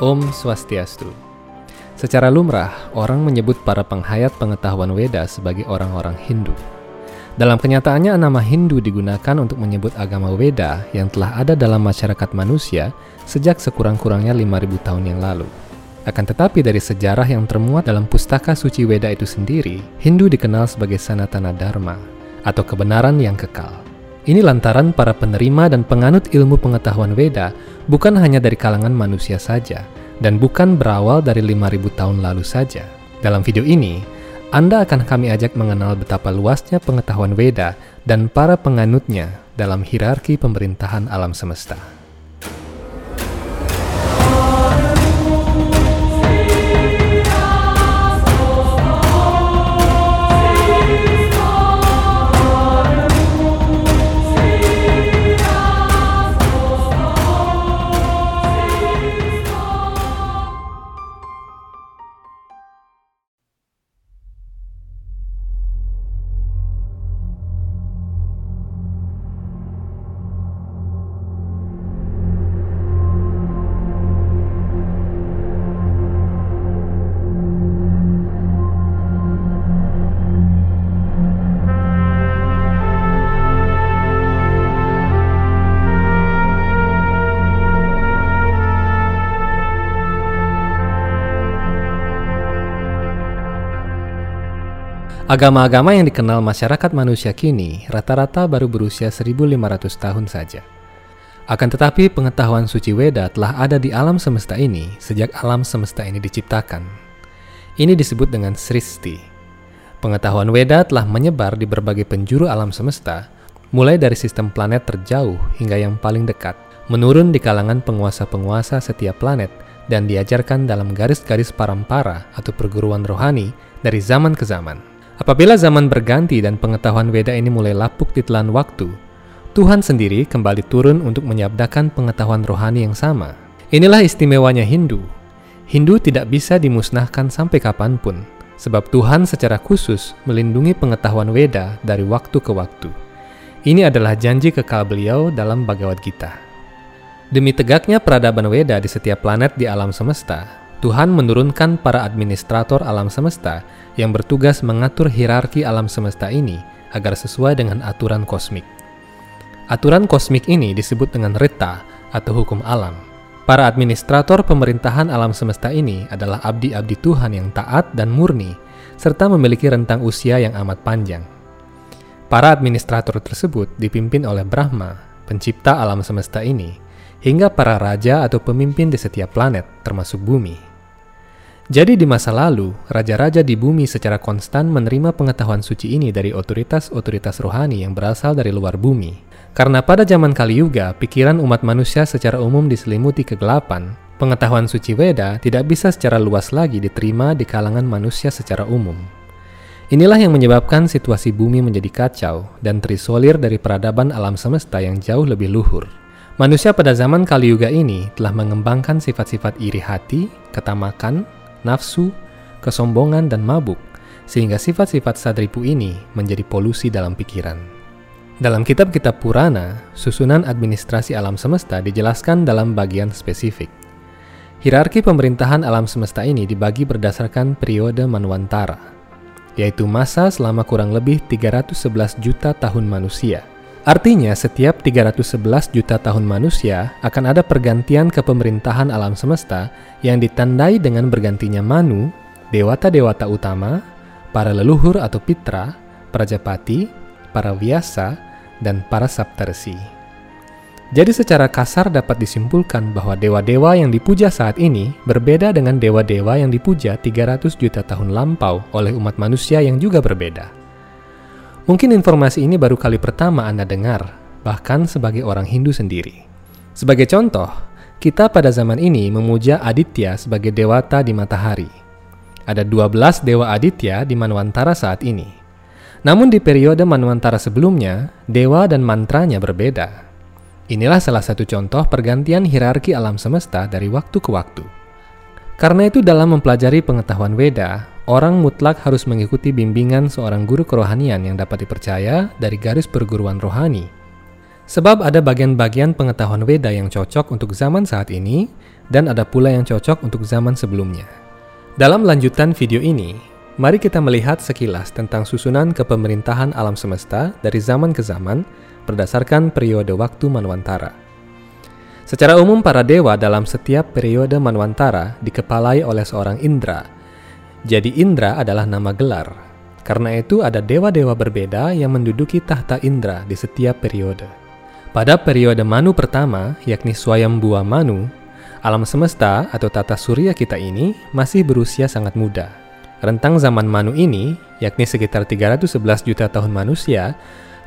Om Swastiastu. Secara lumrah, orang menyebut para penghayat pengetahuan Weda sebagai orang-orang Hindu. Dalam kenyataannya, nama Hindu digunakan untuk menyebut agama Weda yang telah ada dalam masyarakat manusia sejak sekurang-kurangnya 5000 tahun yang lalu. Akan tetapi dari sejarah yang termuat dalam pustaka suci Weda itu sendiri, Hindu dikenal sebagai Sanatana Dharma atau kebenaran yang kekal. Ini lantaran para penerima dan penganut ilmu pengetahuan Weda bukan hanya dari kalangan manusia saja, dan bukan berawal dari 5000 tahun lalu saja. Dalam video ini, Anda akan kami ajak mengenal betapa luasnya pengetahuan Weda dan para penganutnya dalam hierarki pemerintahan alam semesta. Agama-agama yang dikenal masyarakat manusia kini rata-rata baru berusia 1500 tahun saja. Akan tetapi pengetahuan suci Weda telah ada di alam semesta ini sejak alam semesta ini diciptakan. Ini disebut dengan Sristi. Pengetahuan Weda telah menyebar di berbagai penjuru alam semesta, mulai dari sistem planet terjauh hingga yang paling dekat, menurun di kalangan penguasa-penguasa setiap planet, dan diajarkan dalam garis-garis parampara atau perguruan rohani dari zaman ke zaman. Apabila zaman berganti dan pengetahuan Weda ini mulai lapuk di telan waktu, Tuhan sendiri kembali turun untuk menyabdakan pengetahuan rohani yang sama. Inilah istimewanya Hindu. Hindu tidak bisa dimusnahkan sampai kapan pun, sebab Tuhan secara khusus melindungi pengetahuan Weda dari waktu ke waktu. Ini adalah janji kekal beliau dalam Bhagavad Gita. Demi tegaknya peradaban Weda di setiap planet di alam semesta, Tuhan menurunkan para administrator alam semesta yang bertugas mengatur hierarki alam semesta ini agar sesuai dengan aturan kosmik. Aturan kosmik ini disebut dengan Rita atau hukum alam. Para administrator pemerintahan alam semesta ini adalah abdi-abdi Tuhan yang taat dan murni, serta memiliki rentang usia yang amat panjang. Para administrator tersebut dipimpin oleh Brahma, pencipta alam semesta ini, hingga para raja atau pemimpin di setiap planet, termasuk bumi. Jadi di masa lalu, raja-raja di bumi secara konstan menerima pengetahuan suci ini dari otoritas-otoritas rohani yang berasal dari luar bumi. Karena pada zaman Kali Yuga, pikiran umat manusia secara umum diselimuti kegelapan, pengetahuan suci Weda tidak bisa secara luas lagi diterima di kalangan manusia secara umum. Inilah yang menyebabkan situasi bumi menjadi kacau dan terisolir dari peradaban alam semesta yang jauh lebih luhur. Manusia pada zaman Kali Yuga ini telah mengembangkan sifat-sifat iri hati, ketamakan, nafsu, kesombongan, dan mabuk, sehingga sifat-sifat sadripu ini menjadi polusi dalam pikiran. Dalam kitab-kitab Purana, susunan administrasi alam semesta dijelaskan dalam bagian spesifik. Hierarki pemerintahan alam semesta ini dibagi berdasarkan periode Manwantara, yaitu masa selama kurang lebih 311 juta tahun manusia – Artinya, setiap 311 juta tahun manusia akan ada pergantian kepemerintahan alam semesta yang ditandai dengan bergantinya Manu, dewata-dewata utama, para leluhur atau pitra, prajapati, para wiasa, dan para saptarsi. Jadi secara kasar dapat disimpulkan bahwa dewa-dewa yang dipuja saat ini berbeda dengan dewa-dewa yang dipuja 300 juta tahun lampau oleh umat manusia yang juga berbeda. Mungkin informasi ini baru kali pertama Anda dengar, bahkan sebagai orang Hindu sendiri. Sebagai contoh, kita pada zaman ini memuja Aditya sebagai dewata di matahari. Ada 12 dewa Aditya di Manwantara saat ini. Namun di periode Manwantara sebelumnya, dewa dan mantranya berbeda. Inilah salah satu contoh pergantian hierarki alam semesta dari waktu ke waktu. Karena itu dalam mempelajari pengetahuan Weda, orang mutlak harus mengikuti bimbingan seorang guru kerohanian yang dapat dipercaya dari garis perguruan rohani. Sebab ada bagian-bagian pengetahuan Weda yang cocok untuk zaman saat ini, dan ada pula yang cocok untuk zaman sebelumnya. Dalam lanjutan video ini, mari kita melihat sekilas tentang susunan kepemerintahan alam semesta dari zaman ke zaman berdasarkan periode waktu Manwantara. Secara umum para dewa dalam setiap periode Manwantara dikepalai oleh seorang Indra. Jadi Indra adalah nama gelar. Karena itu ada dewa-dewa berbeda yang menduduki tahta Indra di setiap periode. Pada periode Manu pertama, yakni Swayambua Manu, alam semesta atau tata surya kita ini masih berusia sangat muda. Rentang zaman Manu ini, yakni sekitar 311 juta tahun manusia,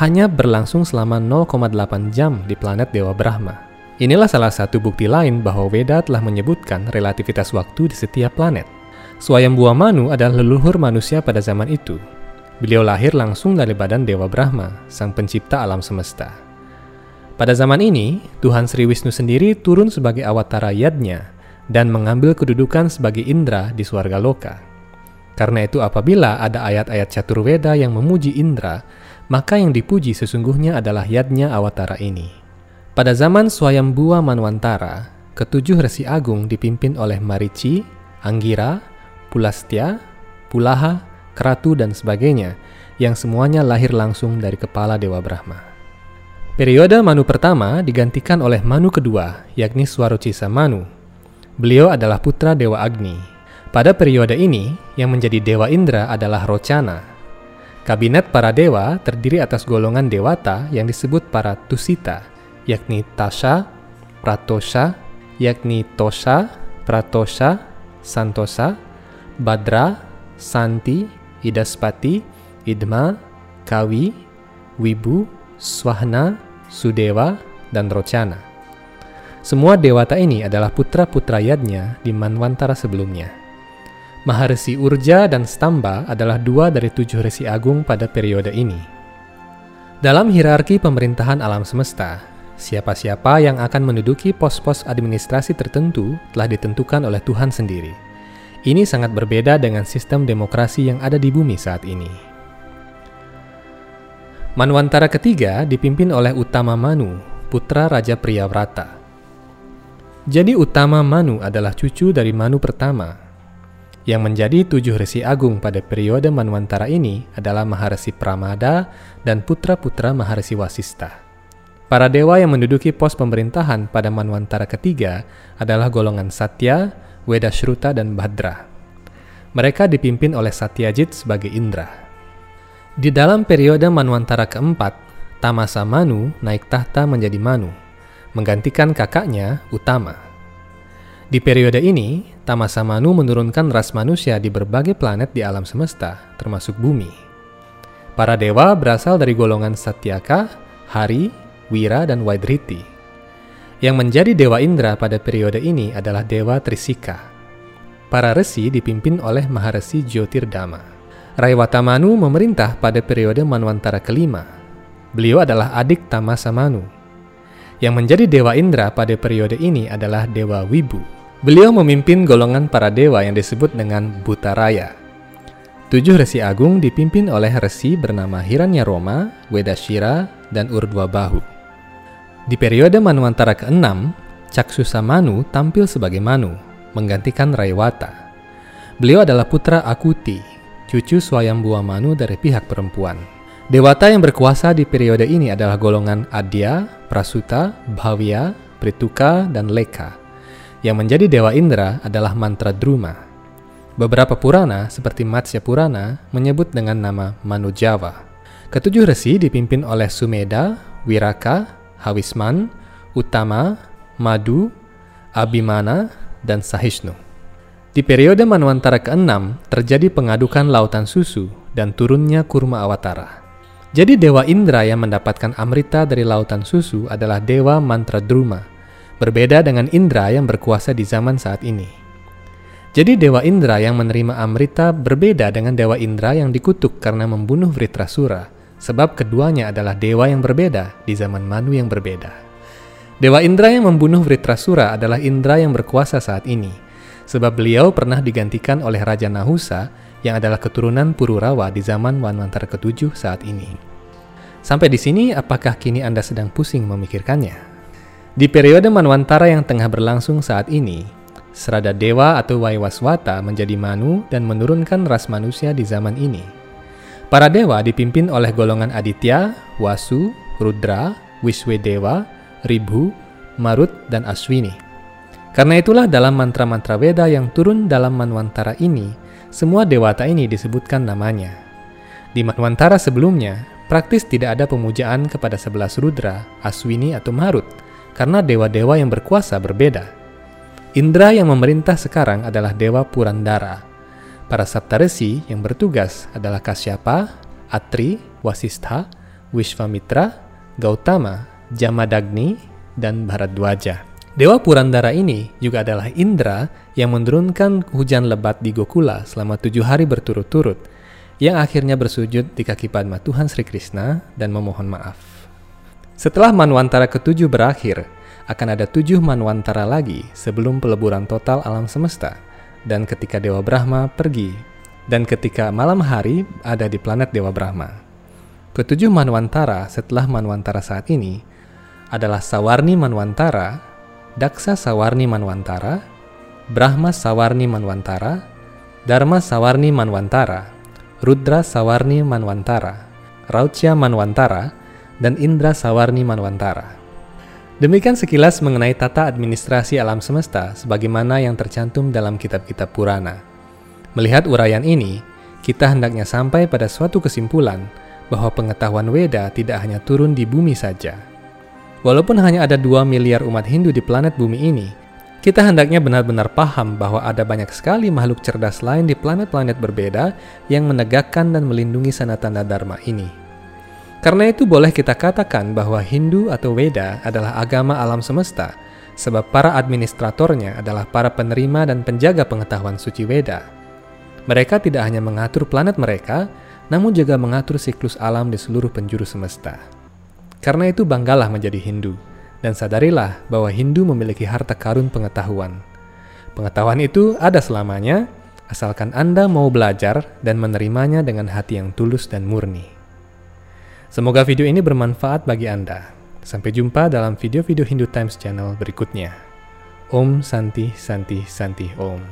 hanya berlangsung selama 0,8 jam di planet Dewa Brahma. Inilah salah satu bukti lain bahwa Weda telah menyebutkan relativitas waktu di setiap planet. Swayambua Manu adalah leluhur manusia pada zaman itu. Beliau lahir langsung dari badan Dewa Brahma, sang pencipta alam semesta. Pada zaman ini, Tuhan Sri Wisnu sendiri turun sebagai awatara Yadnya dan mengambil kedudukan sebagai Indra di Swarga Loka. Karena itu apabila ada ayat-ayat catur Weda yang memuji Indra, maka yang dipuji sesungguhnya adalah Yadnya Awatara ini. Pada zaman Swayambua Manwantara, ketujuh resi agung dipimpin oleh Marici, Anggira, Pulastya, Pulaha, Kratu, dan sebagainya, yang semuanya lahir langsung dari kepala Dewa Brahma. Periode Manu pertama digantikan oleh Manu kedua, yakni Swarucisa Manu. Beliau adalah putra Dewa Agni. Pada periode ini, yang menjadi Dewa Indra adalah Rocana. Kabinet para dewa terdiri atas golongan dewata yang disebut para Tusita, yakni Tasha, Pratosha, yakni Tosha, Pratosha, Santosa, Badra, Santi, Idaspati, Idma, Kawi, Wibu, Swahna, Sudewa, dan Rocana. Semua dewata ini adalah putra-putra Yadnya di Manwantara sebelumnya. Maharesi Urja dan Stamba adalah dua dari tujuh resi agung pada periode ini. Dalam hierarki pemerintahan alam semesta, Siapa-siapa yang akan menduduki pos-pos administrasi tertentu telah ditentukan oleh Tuhan sendiri. Ini sangat berbeda dengan sistem demokrasi yang ada di bumi saat ini. Manwantara ketiga dipimpin oleh Utama Manu, putra Raja Priyavrata. Jadi Utama Manu adalah cucu dari Manu pertama. Yang menjadi tujuh resi agung pada periode Manwantara ini adalah Maharesi Pramada dan putra-putra Maharesi Wasista. Para dewa yang menduduki pos pemerintahan pada Manwantara ketiga adalah golongan Satya, Wedashruta, dan Badra. Mereka dipimpin oleh Satyajit sebagai Indra. Di dalam periode Manwantara keempat, Tamasa Manu naik tahta menjadi Manu, menggantikan kakaknya Utama. Di periode ini, Tamasa Manu menurunkan ras manusia di berbagai planet di alam semesta, termasuk bumi. Para dewa berasal dari golongan Satyaka, Hari, Wira, dan Waidriti. Yang menjadi Dewa Indra pada periode ini adalah Dewa Trisika. Para resi dipimpin oleh Maharesi Jyotirdama. Raiwatamanu memerintah pada periode Manwantara kelima. Beliau adalah adik Tamasa Manu. Yang menjadi Dewa Indra pada periode ini adalah Dewa Wibu. Beliau memimpin golongan para dewa yang disebut dengan Butaraya. Tujuh resi agung dipimpin oleh resi bernama Hiranyaroma, Wedashira, dan Urdwabahu. Di periode Manwantara ke-6, Caksusa Manu tampil sebagai Manu, menggantikan Raiwata. Beliau adalah putra Akuti, cucu Swayambua Manu dari pihak perempuan. Dewata yang berkuasa di periode ini adalah golongan Adya, Prasuta, Bhavya, Prituka, dan Leka. Yang menjadi Dewa Indra adalah mantra Druma. Beberapa Purana seperti Matsya Purana menyebut dengan nama Manu Jawa. Ketujuh resi dipimpin oleh Sumeda, Wiraka, Hawisman, Utama, Madu, Abimana, dan Sahishnu. Di periode Manwantara ke-6 terjadi pengadukan lautan susu dan turunnya kurma awatara. Jadi Dewa Indra yang mendapatkan Amrita dari lautan susu adalah Dewa Mantra Druma, berbeda dengan Indra yang berkuasa di zaman saat ini. Jadi Dewa Indra yang menerima Amrita berbeda dengan Dewa Indra yang dikutuk karena membunuh Vritrasura sebab keduanya adalah dewa yang berbeda di zaman Manu yang berbeda. Dewa Indra yang membunuh Vritrasura adalah Indra yang berkuasa saat ini, sebab beliau pernah digantikan oleh Raja Nahusa yang adalah keturunan Pururawa di zaman Manwantara ketujuh saat ini. Sampai di sini, apakah kini Anda sedang pusing memikirkannya? Di periode Manwantara yang tengah berlangsung saat ini, Serada Dewa atau Waiwaswata menjadi Manu dan menurunkan ras manusia di zaman ini. Para dewa dipimpin oleh golongan Aditya, Wasu, Rudra, Wiswedewa, Ribhu, Marut, dan Aswini. Karena itulah dalam mantra-mantra Weda yang turun dalam Manwantara ini, semua dewata ini disebutkan namanya. Di Manwantara sebelumnya, Praktis tidak ada pemujaan kepada sebelas rudra, Aswini atau Marut, karena dewa-dewa yang berkuasa berbeda. Indra yang memerintah sekarang adalah Dewa Purandara. Para Saptaresi yang bertugas adalah Kasyapa, Atri, Wasistha, Wishvamitra, Gautama, Jamadagni, dan Bharadwaja. Dewa Purandara ini juga adalah Indra yang menurunkan hujan lebat di Gokula selama tujuh hari berturut-turut, yang akhirnya bersujud di kaki Padma Tuhan Sri Krishna dan memohon maaf. Setelah Manwantara ketujuh berakhir, akan ada tujuh Manwantara lagi sebelum peleburan total alam semesta, dan ketika Dewa Brahma pergi, dan ketika malam hari ada di planet Dewa Brahma. Ketujuh Manwantara setelah Manwantara saat ini adalah Sawarni Manwantara, Daksa Sawarni Manwantara, Brahma Sawarni Manwantara, Dharma Sawarni Manwantara, Rudra Sawarni Manwantara, Raucia Manwantara, dan Indra Sawarni Manwantara. Demikian sekilas mengenai tata administrasi alam semesta sebagaimana yang tercantum dalam kitab-kitab Purana. Melihat uraian ini, kita hendaknya sampai pada suatu kesimpulan bahwa pengetahuan Weda tidak hanya turun di bumi saja. Walaupun hanya ada 2 miliar umat Hindu di planet bumi ini, kita hendaknya benar-benar paham bahwa ada banyak sekali makhluk cerdas lain di planet-planet berbeda yang menegakkan dan melindungi sanatana dharma ini. Karena itu boleh kita katakan bahwa Hindu atau Weda adalah agama alam semesta, sebab para administratornya adalah para penerima dan penjaga pengetahuan suci Weda. Mereka tidak hanya mengatur planet mereka, namun juga mengatur siklus alam di seluruh penjuru semesta. Karena itu banggalah menjadi Hindu dan sadarilah bahwa Hindu memiliki harta karun pengetahuan. Pengetahuan itu ada selamanya, asalkan Anda mau belajar dan menerimanya dengan hati yang tulus dan murni. Semoga video ini bermanfaat bagi Anda. Sampai jumpa dalam video-video Hindu Times channel berikutnya. Om Santi Santi Santi Om.